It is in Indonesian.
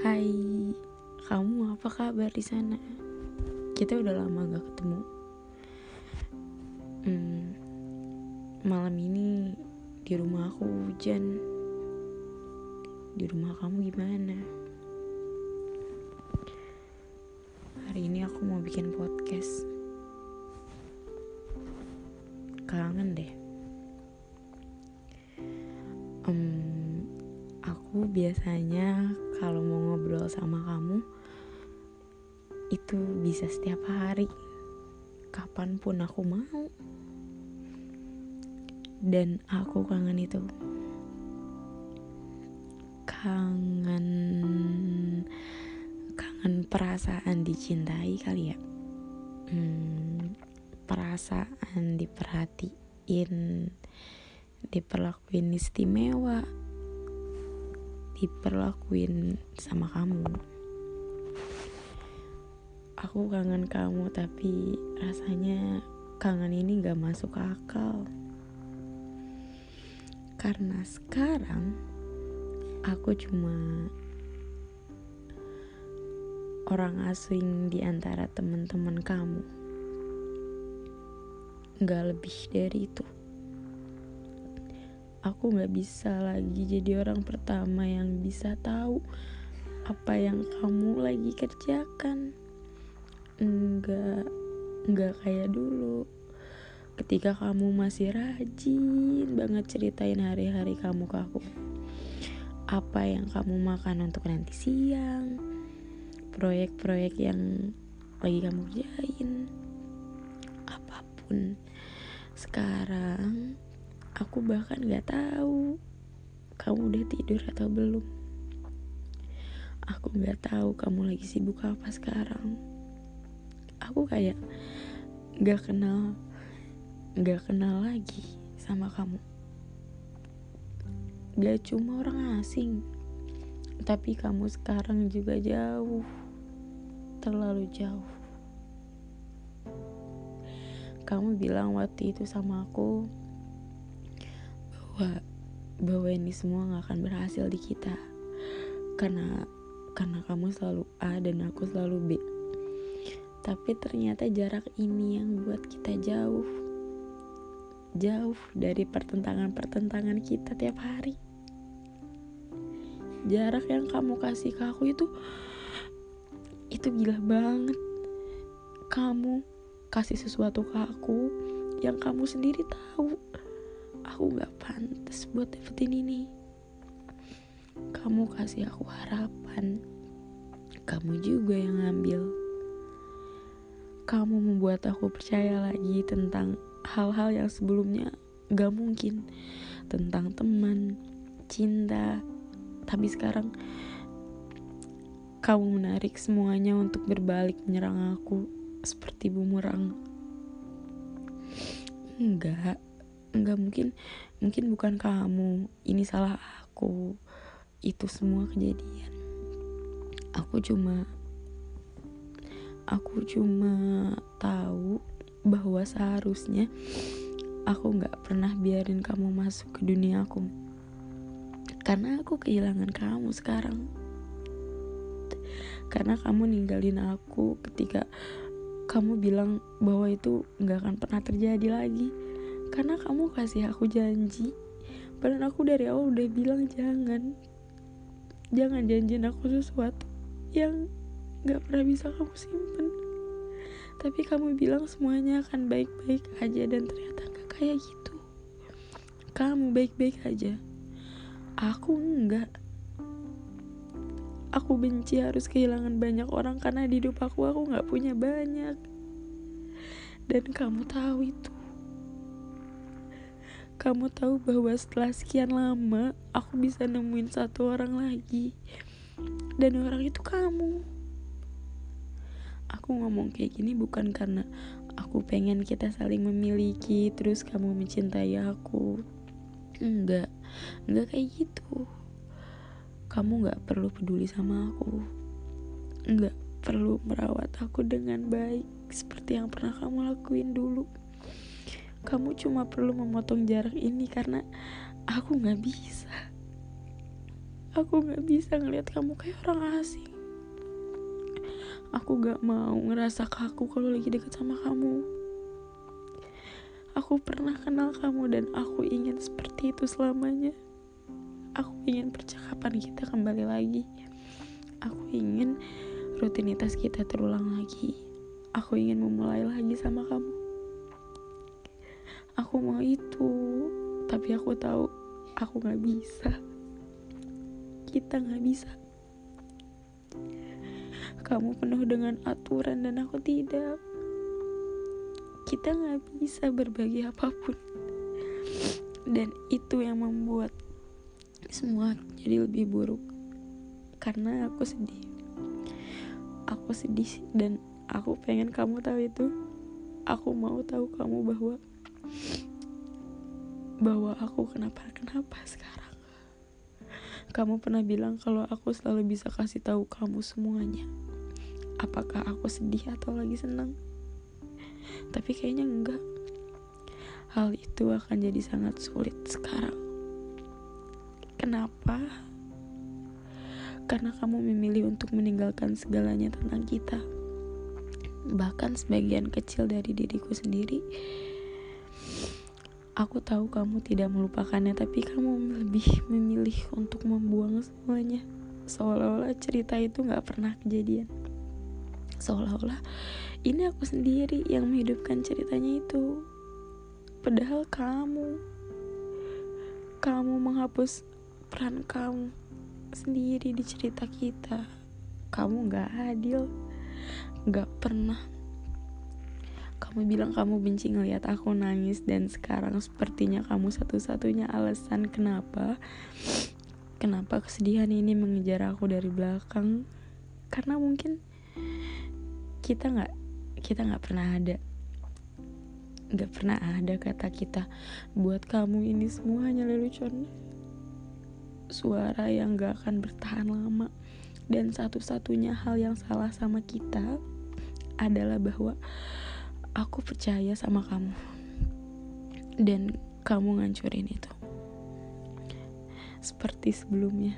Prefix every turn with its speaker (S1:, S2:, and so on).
S1: Hai, kamu apa kabar di sana? Kita udah lama gak ketemu. Hmm, malam ini di rumah aku hujan. Di rumah kamu gimana? Hari ini aku mau bikin podcast. Kangen deh. Um, aku biasanya kalau mau ngobrol sama kamu itu bisa setiap hari kapan pun aku mau. Dan aku kangen itu. Kangen kangen perasaan dicintai kali ya. Hmm, perasaan diperhatiin diperlakuin istimewa diperlakuin sama kamu. Aku kangen kamu tapi rasanya kangen ini gak masuk akal. Karena sekarang aku cuma orang asing di antara teman-teman kamu. Gak lebih dari itu aku gak bisa lagi jadi orang pertama yang bisa tahu apa yang kamu lagi kerjakan. Enggak enggak kayak dulu. Ketika kamu masih rajin banget ceritain hari-hari kamu ke aku. Apa yang kamu makan untuk nanti siang. Proyek-proyek yang lagi kamu kerjain. Apa pun. Sekarang Aku bahkan gak tahu kamu udah tidur atau belum. Aku gak tahu kamu lagi sibuk apa sekarang. Aku kayak gak kenal, gak kenal lagi sama kamu. Gak cuma orang asing, tapi kamu sekarang juga jauh, terlalu jauh. Kamu bilang waktu itu sama aku, bahwa bahwa ini semua nggak akan berhasil di kita. Karena karena kamu selalu A dan aku selalu B. Tapi ternyata jarak ini yang buat kita jauh. Jauh dari pertentangan-pertentangan kita tiap hari. Jarak yang kamu kasih ke aku itu itu gila banget. Kamu kasih sesuatu ke aku yang kamu sendiri tahu aku gak pantas buat dapetin ini. Kamu kasih aku harapan. Kamu juga yang ngambil. Kamu membuat aku percaya lagi tentang hal-hal yang sebelumnya gak mungkin. Tentang teman cinta. Tapi sekarang kamu menarik semuanya untuk berbalik menyerang aku seperti bumerang. Enggak nggak mungkin mungkin bukan kamu. Ini salah aku. Itu semua kejadian. Aku cuma aku cuma tahu bahwa seharusnya aku nggak pernah biarin kamu masuk ke dunia aku. Karena aku kehilangan kamu sekarang. Karena kamu ninggalin aku ketika kamu bilang bahwa itu nggak akan pernah terjadi lagi karena kamu kasih aku janji. Padahal aku dari awal udah bilang jangan. Jangan janjiin aku sesuatu yang gak pernah bisa kamu simpen. Tapi kamu bilang semuanya akan baik-baik aja dan ternyata gak kayak gitu. Kamu baik-baik aja. Aku enggak aku benci harus kehilangan banyak orang karena di hidup aku aku gak punya banyak. Dan kamu tahu itu kamu tahu bahwa setelah sekian lama aku bisa nemuin satu orang lagi. Dan orang itu kamu. Aku ngomong kayak gini bukan karena aku pengen kita saling memiliki terus kamu mencintai aku. Enggak. Enggak kayak gitu. Kamu nggak perlu peduli sama aku. Nggak perlu merawat aku dengan baik seperti yang pernah kamu lakuin dulu kamu cuma perlu memotong jarak ini karena aku gak bisa Aku gak bisa ngeliat kamu kayak orang asing. Aku gak mau ngerasa kaku kalau lagi deket sama kamu. Aku pernah kenal kamu dan aku ingin seperti itu selamanya. Aku ingin percakapan kita kembali lagi. Aku ingin rutinitas kita terulang lagi. Aku ingin memulai lagi sama kamu. Aku mau itu, tapi aku tahu aku gak bisa. Kita gak bisa. Kamu penuh dengan aturan dan aku tidak. Kita gak bisa berbagi apa pun. Dan itu yang membuat semua jadi lebih buruk. Karena aku sedih. Aku sedih dan aku pengen kamu tahu itu. Aku mau tahu kamu bahwa bahwa aku kenapa-kenapa sekarang. Kamu pernah bilang kalau aku selalu bisa kasih tahu kamu semuanya. Apakah aku sedih atau lagi senang? Tapi kayaknya enggak. Hal itu akan jadi sangat sulit sekarang. Kenapa? Karena kamu memilih untuk meninggalkan segalanya tentang kita. Bahkan sebagian kecil dari diriku sendiri aku tahu kamu tidak melupakannya tapi kamu lebih memilih untuk membuang semuanya. Seolah-olah cerita itu gak pernah kejadian. Seolah-olah ini aku sendiri yang menghidupkan ceritanya itu. Padahal kamu kamu menghapus peran kamu sendiri di cerita kita. Kamu gak adil gak pernah kamu bilang kamu benci ngeliat aku nangis dan sekarang sepertinya kamu satu-satunya alasan kenapa kenapa kesedihan ini mengejar aku dari belakang. Karena mungkin kita nggak kita nggak pernah ada nggak pernah ada kata kita buat kamu ini semua hanya lelucon. Suara yang gak akan bertahan lama. Dan satu-satunya hal yang salah sama kita adalah bahwa aku percaya sama kamu. Dan kamu ngancurin itu. Seperti sebelumnya